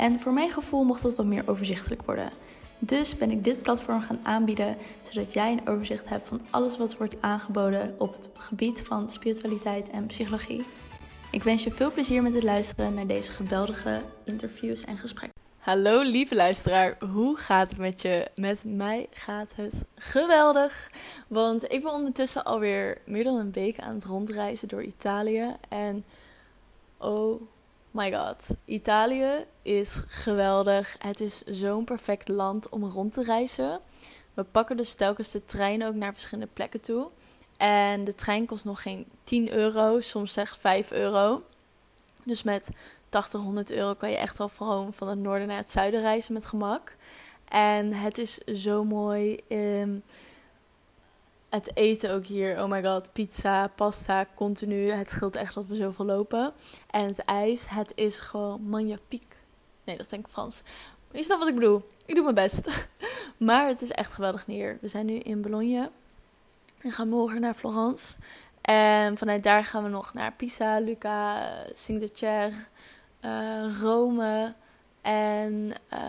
En voor mijn gevoel mocht dat wat meer overzichtelijk worden. Dus ben ik dit platform gaan aanbieden, zodat jij een overzicht hebt van alles wat wordt aangeboden op het gebied van spiritualiteit en psychologie. Ik wens je veel plezier met het luisteren naar deze geweldige interviews en gesprekken. Hallo lieve luisteraar, hoe gaat het met je? Met mij gaat het geweldig, want ik ben ondertussen alweer meer dan een week aan het rondreizen door Italië en oh my god, Italië is geweldig. Het is zo'n perfect land om rond te reizen. We pakken dus telkens de trein ook naar verschillende plekken toe. En de trein kost nog geen 10 euro, soms slechts 5 euro. Dus met 80, 100 euro kan je echt wel gewoon van het noorden naar het zuiden reizen met gemak. En het is zo mooi. Um, het eten ook hier, oh my god, pizza, pasta, continu. Het scheelt echt dat we zoveel lopen. En het ijs, het is gewoon magnifique. Nee, dat is denk ik Frans. Maar je snapt wat ik bedoel. Ik doe mijn best. maar het is echt geweldig neer. We zijn nu in Bologna. En gaan morgen naar Florence. En vanuit daar gaan we nog naar Pisa, Luca, Cinque uh, Rome en uh,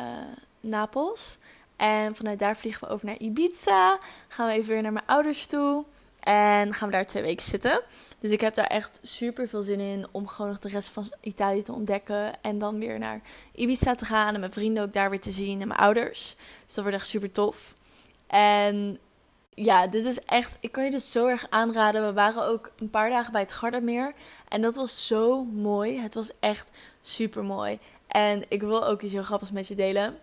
Napels. En vanuit daar vliegen we over naar Ibiza. Gaan we even weer naar mijn ouders toe. En gaan we daar twee weken zitten. Dus ik heb daar echt super veel zin in om gewoon nog de rest van Italië te ontdekken. En dan weer naar Ibiza te gaan. En mijn vrienden ook daar weer te zien. En mijn ouders. Dus dat wordt echt super tof. En ja, dit is echt. Ik kan je dus zo erg aanraden. We waren ook een paar dagen bij het Gardameer. En dat was zo mooi. Het was echt super mooi. En ik wil ook iets heel grappigs met je delen.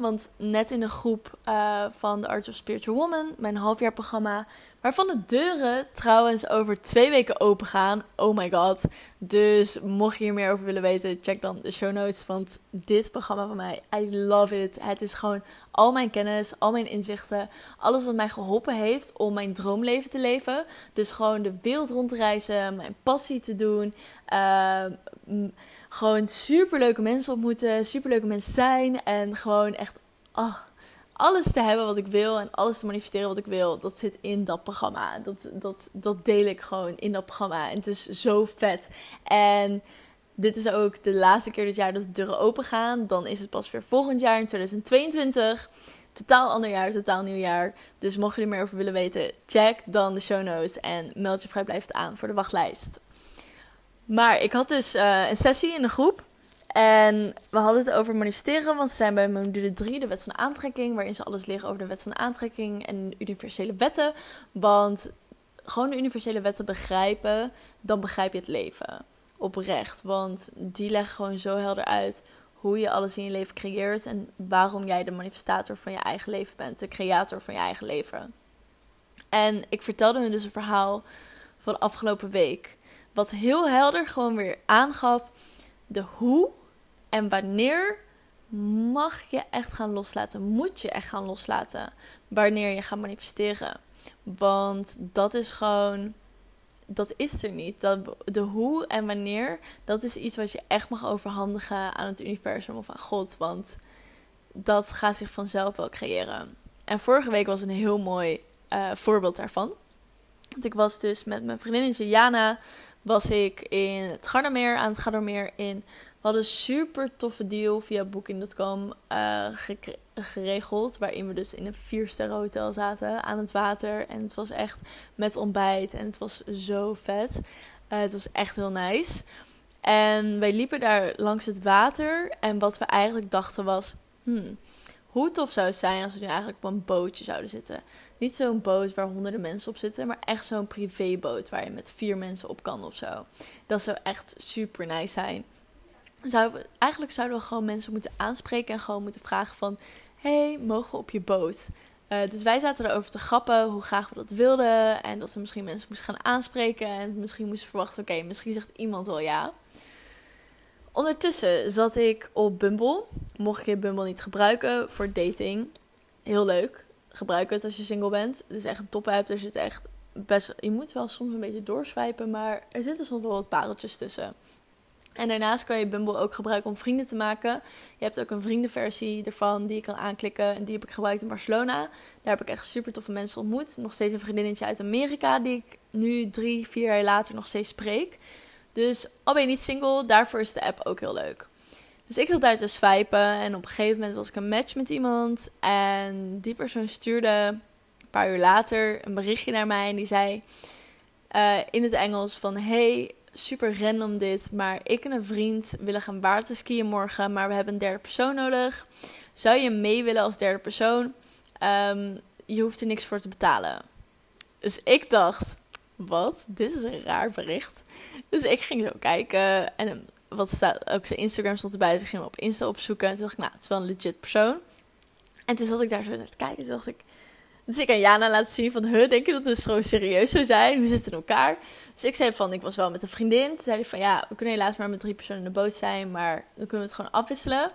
Want net in de groep uh, van The Art of Spiritual Woman, mijn halfjaarprogramma, waarvan de deuren trouwens over twee weken open gaan. Oh my god. Dus mocht je hier meer over willen weten, check dan de show notes. Want dit programma van mij, I love it. Het is gewoon al mijn kennis, al mijn inzichten, alles wat mij geholpen heeft om mijn droomleven te leven. Dus gewoon de wereld rond te reizen, mijn passie te doen. Uh, gewoon superleuke mensen ontmoeten, superleuke mensen zijn en gewoon echt oh, alles te hebben wat ik wil en alles te manifesteren wat ik wil. Dat zit in dat programma. Dat, dat, dat deel ik gewoon in dat programma. En het is zo vet. En dit is ook de laatste keer dit jaar dat de deuren open gaan. Dan is het pas weer volgend jaar in 2022. Totaal ander jaar, totaal nieuw jaar. Dus mocht je er meer over willen weten, check dan de show notes en meld je vrijblijvend aan voor de wachtlijst. Maar ik had dus uh, een sessie in de groep. En we hadden het over manifesteren, want ze zijn bij module 3, de wet van aantrekking, waarin ze alles leren over de wet van aantrekking en universele wetten. Want gewoon de universele wetten begrijpen, dan begrijp je het leven. Oprecht. Want die leggen gewoon zo helder uit hoe je alles in je leven creëert en waarom jij de manifestator van je eigen leven bent, de creator van je eigen leven. En ik vertelde hun dus een verhaal van afgelopen week. Wat heel helder gewoon weer aangaf de hoe en wanneer mag je echt gaan loslaten. Moet je echt gaan loslaten wanneer je gaat manifesteren. Want dat is gewoon. Dat is er niet. Dat, de hoe en wanneer, dat is iets wat je echt mag overhandigen aan het universum of aan God. Want dat gaat zich vanzelf wel creëren. En vorige week was een heel mooi uh, voorbeeld daarvan. Want ik was dus met mijn vriendinnetje Jana was ik in het Gardameer, aan het Gardameer in. We hadden een super toffe deal via Booking.com uh, geregeld. Waarin we dus in een viersterren hotel zaten aan het water. En het was echt met ontbijt en het was zo vet. Uh, het was echt heel nice. En wij liepen daar langs het water. En wat we eigenlijk dachten was... Hmm, hoe tof zou het zijn als we nu eigenlijk op een bootje zouden zitten. Niet zo'n boot waar honderden mensen op zitten, maar echt zo'n privéboot waar je met vier mensen op kan of zo. Dat zou echt super nice zijn. We, eigenlijk zouden we gewoon mensen moeten aanspreken en gewoon moeten vragen van... hey, mogen we op je boot? Uh, dus wij zaten erover te grappen hoe graag we dat wilden. En dat we misschien mensen moesten gaan aanspreken. En misschien moesten verwachten, oké, misschien zegt iemand wel ja. Ondertussen zat ik op Bumble. Mocht je Bumble niet gebruiken voor dating, heel leuk. Gebruik het als je single bent. Het is echt een top app. Er zit echt best. Je moet wel soms een beetje doorswipen, maar er zitten soms wel wat pareltjes tussen. En daarnaast kan je Bumble ook gebruiken om vrienden te maken. Je hebt ook een vriendenversie ervan die je kan aanklikken. En die heb ik gebruikt in Barcelona. Daar heb ik echt super toffe mensen ontmoet. Nog steeds een vriendinnetje uit Amerika die ik nu drie, vier jaar later nog steeds spreek. Dus al ben je niet single, daarvoor is de app ook heel leuk. Dus ik zat daar te swipen en op een gegeven moment was ik een match met iemand. En die persoon stuurde een paar uur later een berichtje naar mij en die zei uh, in het Engels van... Hey, super random dit, maar ik en een vriend willen gaan waterskiën morgen, maar we hebben een derde persoon nodig. Zou je mee willen als derde persoon? Um, je hoeft er niks voor te betalen. Dus ik dacht, wat? Dit is een raar bericht. Dus ik ging zo kijken en wat ook zijn Instagram stond erbij, dus ik ging hem op Insta opzoeken. En toen dacht ik, nou, het is wel een legit persoon. En toen zat ik daar zo naar te kijken, toen dacht ik... Dus ik aan Jana laten zien van, huh, denk je dat het gewoon serieus zou zijn? Hoe zitten het in elkaar? Dus ik zei van, ik was wel met een vriendin. Toen zei hij van, ja, we kunnen helaas maar met drie personen in de boot zijn, maar dan kunnen we het gewoon afwisselen.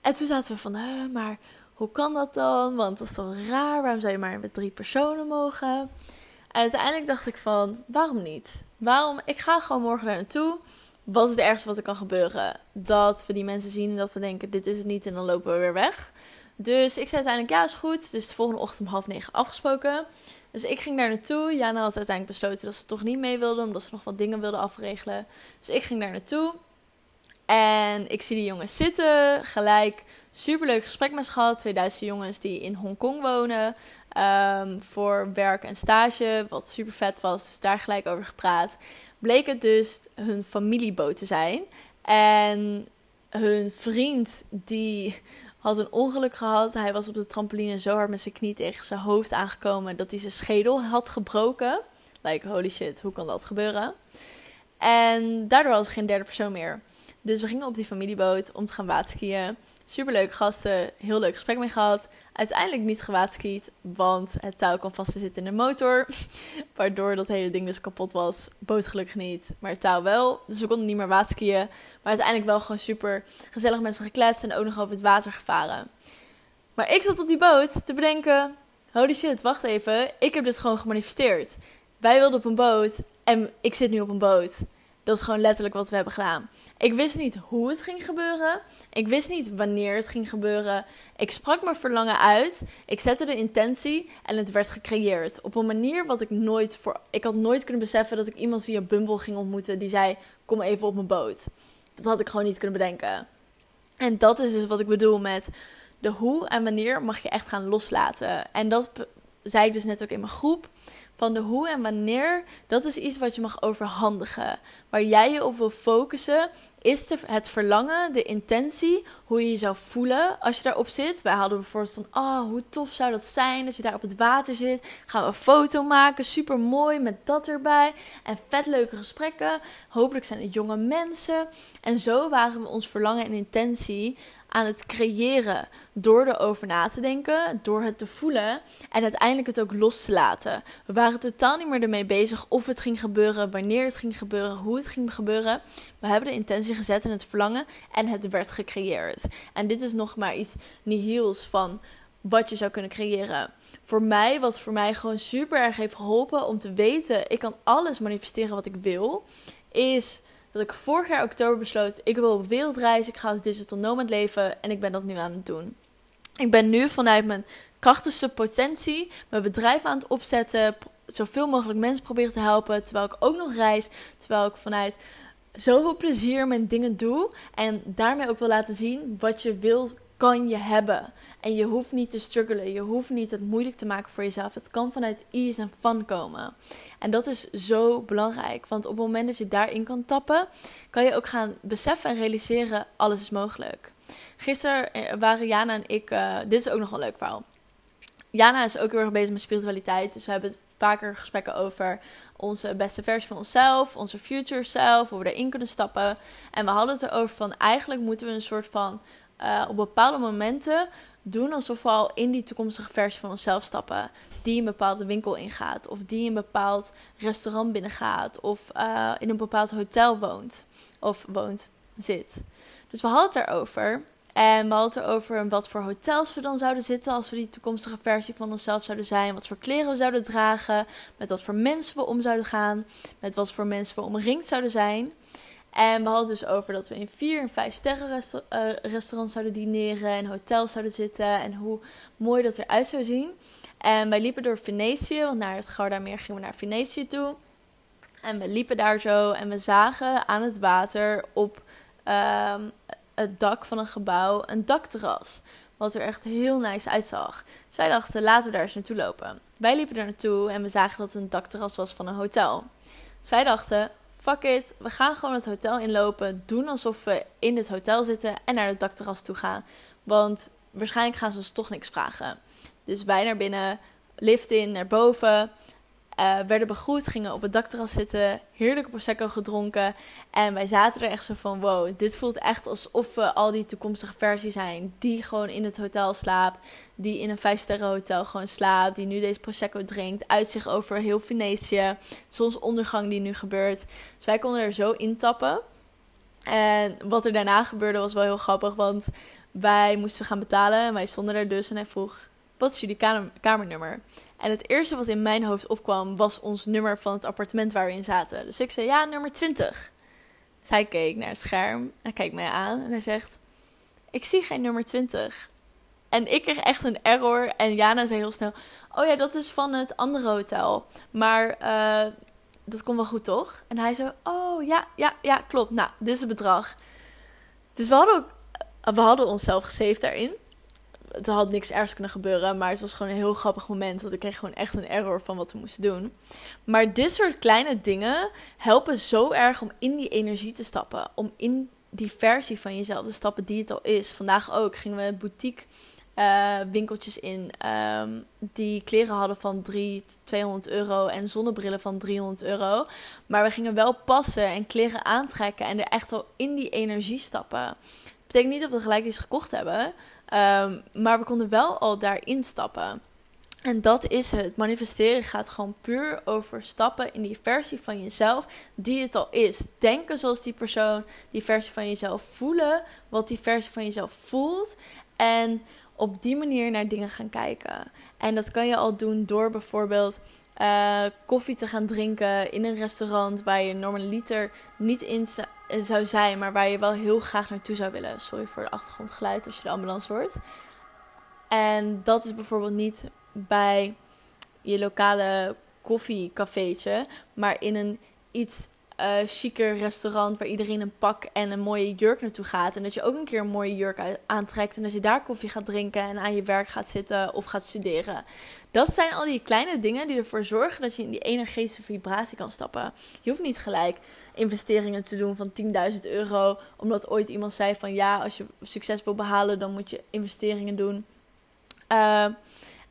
En toen zaten we van, huh, maar hoe kan dat dan? Want dat is toch raar, waarom zou je maar met drie personen mogen? En uiteindelijk dacht ik van, waarom niet? Waarom? Ik ga gewoon morgen daar naartoe. Wat is het ergste wat er kan gebeuren? Dat we die mensen zien en dat we denken, dit is het niet en dan lopen we weer weg. Dus ik zei uiteindelijk, ja, is goed. Dus de volgende ochtend om half negen afgesproken. Dus ik ging daar naartoe. Jana had uiteindelijk besloten dat ze toch niet mee wilde, omdat ze nog wat dingen wilde afregelen. Dus ik ging daar naartoe. En ik zie die jongens zitten, gelijk superleuk gesprek met ze gehad. 2000 jongens die in Hongkong wonen. Um, voor werk en stage, wat super vet was. Dus daar gelijk over gepraat. Bleek het dus hun familieboot te zijn. En hun vriend die had een ongeluk gehad. Hij was op de trampoline zo hard met zijn knie tegen zijn hoofd aangekomen dat hij zijn schedel had gebroken. Like, holy shit, hoe kan dat gebeuren? En daardoor was er geen derde persoon meer. Dus we gingen op die familieboot om te gaan waterskiën. Superleuke gasten, heel leuk gesprek mee gehad. Uiteindelijk niet gewaadskiet, want het touw kwam vast te zitten in de motor. Waardoor dat hele ding dus kapot was. Boot gelukkig niet, maar het touw wel. Dus we konden niet meer waterskiën. Maar uiteindelijk wel gewoon super gezellig met ze gekletst en ook nog over het water gevaren. Maar ik zat op die boot te bedenken: holy shit, wacht even. Ik heb dit gewoon gemanifesteerd. Wij wilden op een boot en ik zit nu op een boot. Dat is gewoon letterlijk wat we hebben gedaan. Ik wist niet hoe het ging gebeuren. Ik wist niet wanneer het ging gebeuren. Ik sprak mijn verlangen uit. Ik zette de intentie en het werd gecreëerd. Op een manier wat ik nooit voor. Ik had nooit kunnen beseffen dat ik iemand via Bumble ging ontmoeten die zei: Kom even op mijn boot. Dat had ik gewoon niet kunnen bedenken. En dat is dus wat ik bedoel met de hoe en wanneer mag je echt gaan loslaten. En dat zei ik dus net ook in mijn groep van de hoe en wanneer, dat is iets wat je mag overhandigen. Waar jij je op wil focussen, is het verlangen, de intentie, hoe je je zou voelen als je daarop zit. Wij hadden bijvoorbeeld van, oh, hoe tof zou dat zijn als je daar op het water zit. Gaan we een foto maken, super mooi met dat erbij. En vet leuke gesprekken. Hopelijk zijn het jonge mensen. En zo waren we ons verlangen en intentie aan het creëren. Door erover na te denken, door het te voelen en uiteindelijk het ook los te laten. We waren totaal niet meer ermee bezig of het ging gebeuren, wanneer het ging gebeuren, hoe het ging gebeuren. We hebben de intentie gezet en het verlangen en het werd gecreëerd. En dit is nog maar iets nihiels van wat je zou kunnen creëren. Voor mij, wat voor mij gewoon super erg heeft geholpen om te weten, ik kan alles manifesteren wat ik wil, is dat ik vorig jaar oktober besloot: ik wil op wereldreis, ik ga als digital nomad leven en ik ben dat nu aan het doen. Ik ben nu vanuit mijn krachtigste potentie mijn bedrijf aan het opzetten, zoveel mogelijk mensen proberen te helpen, terwijl ik ook nog reis, terwijl ik vanuit zoveel plezier mijn dingen doe en daarmee ook wil laten zien wat je wil kan je hebben. En je hoeft niet te struggelen. Je hoeft niet het moeilijk te maken voor jezelf. Het kan vanuit ease en fun komen. En dat is zo belangrijk. Want op het moment dat je daarin kan tappen, kan je ook gaan beseffen en realiseren: alles is mogelijk. Gisteren eh, waren Jana en ik. Uh, dit is ook nog een leuk verhaal. Jana is ook heel erg bezig met spiritualiteit. Dus we hebben vaker gesprekken over onze beste versie van onszelf, onze future self, hoe we erin kunnen stappen. En we hadden het erover van eigenlijk moeten we een soort van uh, op bepaalde momenten doen alsof we al in die toekomstige versie van onszelf stappen. Die een bepaalde winkel ingaat, of die een bepaald restaurant binnengaat, of uh, in een bepaald hotel woont. Of woont, zit. Dus we hadden het erover. En we hadden het erover wat voor hotels we dan zouden zitten als we die toekomstige versie van onszelf zouden zijn. Wat voor kleren we zouden dragen. Met wat voor mensen we om zouden gaan. Met wat voor mensen we omringd zouden zijn. En we hadden dus over dat we in vier en vijf sterren uh, restaurants zouden dineren. En hotels zouden zitten. En hoe mooi dat eruit zou zien. En wij liepen door Venetië. Want naar het Goudameer gingen we naar Venetië toe. En we liepen daar zo. En we zagen aan het water op... Ehm, het dak van een gebouw een dakterras. Wat er echt heel nice uitzag. Dus wij dachten, laten we daar eens naartoe lopen. Wij liepen er naartoe en we zagen dat het een dakterras was van een hotel. Dus wij dachten, fuck it, we gaan gewoon het hotel inlopen. Doen alsof we in het hotel zitten en naar het dakterras toe gaan. Want waarschijnlijk gaan ze ons toch niks vragen. Dus wij naar binnen, lift in, naar boven. Uh, werden begroet, gingen op het dakterras zitten, heerlijke prosecco gedronken. En wij zaten er echt zo van, wow, dit voelt echt alsof we al die toekomstige versie zijn. Die gewoon in het hotel slaapt, die in een vijfsterren hotel gewoon slaapt. Die nu deze prosecco drinkt, uitzicht over heel Venetië. Zonsondergang die nu gebeurt. Dus wij konden er zo intappen. En wat er daarna gebeurde was wel heel grappig, want wij moesten gaan betalen. En wij stonden er dus en hij vroeg, wat is jullie kamernummer? En het eerste wat in mijn hoofd opkwam was ons nummer van het appartement waar we in zaten. Dus ik zei ja, nummer 20. Dus hij keek naar het scherm en kijkt mij aan en hij zegt: Ik zie geen nummer 20. En ik kreeg echt een error. En Jana zei heel snel: Oh ja, dat is van het andere hotel. Maar uh, dat komt wel goed, toch? En hij zei: Oh ja, ja, ja, klopt. Nou, dit is het bedrag. Dus we hadden ook. We hadden onszelf gesaved daarin het had niks ergs kunnen gebeuren. Maar het was gewoon een heel grappig moment. Want ik kreeg gewoon echt een error van wat we moesten doen. Maar dit soort kleine dingen helpen zo erg om in die energie te stappen. Om in die versie van jezelf te stappen die het al is. Vandaag ook gingen we boutique uh, winkeltjes in. Ehm, die kleren hadden van 300, 200 euro. En zonnebrillen van 300 euro. Maar we gingen wel passen en kleren aantrekken. En er echt al in die energie stappen. Betekent niet dat we gelijk iets gekocht hebben. Ehm, maar we konden wel al daarin stappen. En dat is het. Manifesteren gaat gewoon puur over stappen in die versie van jezelf die het al is. Denken zoals die persoon, die versie van jezelf voelen, wat die versie van jezelf voelt. En op die manier naar dingen gaan kijken. En dat kan je al doen door bijvoorbeeld uh, koffie te gaan drinken in een restaurant waar je normaliter niet in zou zijn, maar waar je wel heel graag naartoe zou willen. Sorry voor de achtergrondgeluid als je de ambulance hoort. En dat is bijvoorbeeld niet bij je lokale koffiecafeetje, maar in een iets uh, chiquer restaurant waar iedereen een pak en een mooie jurk naartoe gaat. En dat je ook een keer een mooie jurk aantrekt en dat je daar koffie gaat drinken en aan je werk gaat zitten of gaat studeren. Dat zijn al die kleine dingen die ervoor zorgen dat je in die energetische vibratie kan stappen. Je hoeft niet gelijk investeringen te doen van 10.000 euro, omdat ooit iemand zei van ja, als je succes wil behalen, dan moet je investeringen doen. Uh,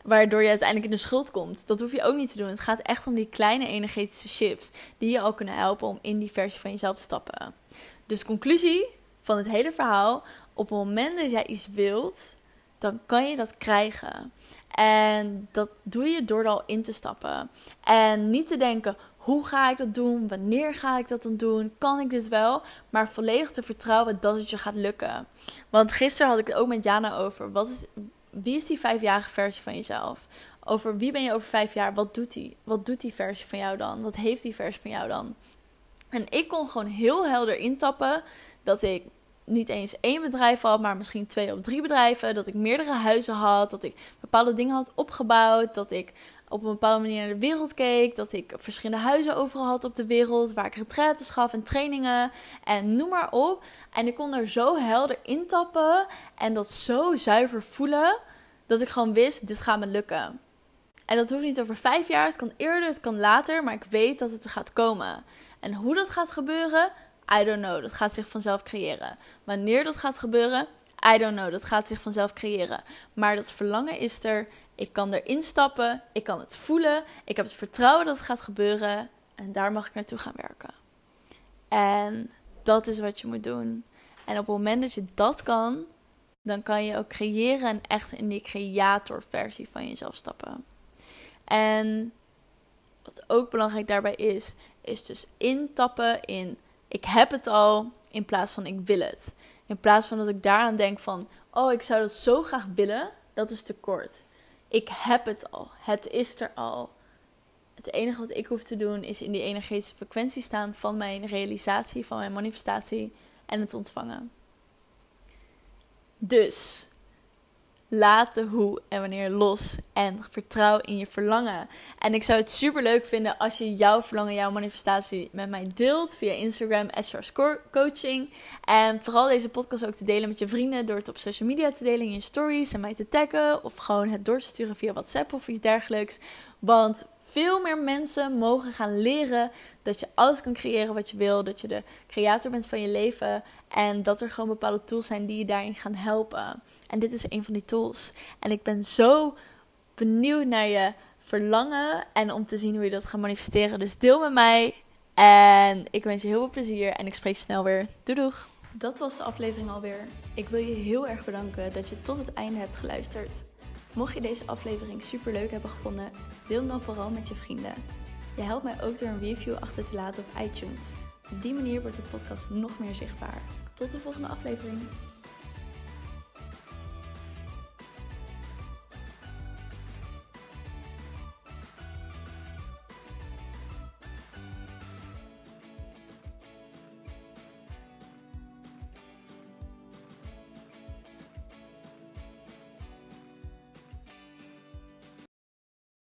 waardoor je uiteindelijk in de schuld komt. Dat hoef je ook niet te doen. Het gaat echt om die kleine energetische shifts die je al kunnen helpen om in die versie van jezelf te stappen. Dus conclusie van het hele verhaal: op het moment dat jij iets wilt, dan kan je dat krijgen. En dat doe je door er al in te stappen. En niet te denken: hoe ga ik dat doen? Wanneer ga ik dat dan doen? Kan ik dit wel? Maar volledig te vertrouwen dat het je gaat lukken. Want gisteren had ik het ook met Jana over. Wat is, wie is die vijfjarige versie van jezelf? Over wie ben je over vijf jaar? Wat doet die? Wat doet die versie van jou dan? Wat heeft die versie van jou dan? En ik kon gewoon heel helder intappen dat ik niet eens één bedrijf had, maar misschien twee of drie bedrijven. Dat ik meerdere huizen had. Dat ik bepaalde dingen had opgebouwd. Dat ik op een bepaalde manier naar de wereld keek. Dat ik verschillende huizen overal had op de wereld. Waar ik retraites gaf en trainingen. En noem maar op. En ik kon er zo helder intappen. En dat zo zuiver voelen. Dat ik gewoon wist, dit gaat me lukken. En dat hoeft niet over vijf jaar. Het kan eerder, het kan later. Maar ik weet dat het er gaat komen. En hoe dat gaat gebeuren, I don't know. Dat gaat zich vanzelf creëren. Wanneer dat gaat gebeuren, I don't know. Dat gaat zich vanzelf creëren. Maar dat verlangen is er. Ik kan erin stappen. Ik kan het voelen. Ik heb het vertrouwen dat het gaat gebeuren. En daar mag ik naartoe gaan werken. En dat is wat je moet doen. En op het moment dat je dat kan, dan kan je ook creëren en echt in die creatorversie van jezelf stappen. En wat ook belangrijk daarbij is, is dus intappen in ik heb het al, in plaats van ik wil het. In plaats van dat ik daaraan denk van, oh, ik zou dat zo graag willen, dat is te kort. Ik heb het al, het is er al. Het enige wat ik hoef te doen is in die energetische frequentie staan van mijn realisatie, van mijn manifestatie en het ontvangen. Dus laat de hoe en wanneer los en vertrouw in je verlangen. En ik zou het super leuk vinden als je jouw verlangen, jouw manifestatie met mij deelt via Instagram, Coaching. En vooral deze podcast ook te delen met je vrienden door het op social media te delen in je stories en mij te taggen. Of gewoon het door te sturen via WhatsApp of iets dergelijks. Want veel meer mensen mogen gaan leren dat je alles kan creëren wat je wil. Dat je de creator bent van je leven. En dat er gewoon bepaalde tools zijn die je daarin gaan helpen. En dit is een van die tools. En ik ben zo benieuwd naar je verlangen en om te zien hoe je dat gaat manifesteren. Dus deel met mij. En ik wens je heel veel plezier en ik spreek snel weer. Doei doeg! Dat was de aflevering alweer. Ik wil je heel erg bedanken dat je tot het einde hebt geluisterd. Mocht je deze aflevering super leuk hebben gevonden, deel hem dan vooral met je vrienden. Je helpt mij ook door een review achter te laten op iTunes. Op die manier wordt de podcast nog meer zichtbaar. Tot de volgende aflevering.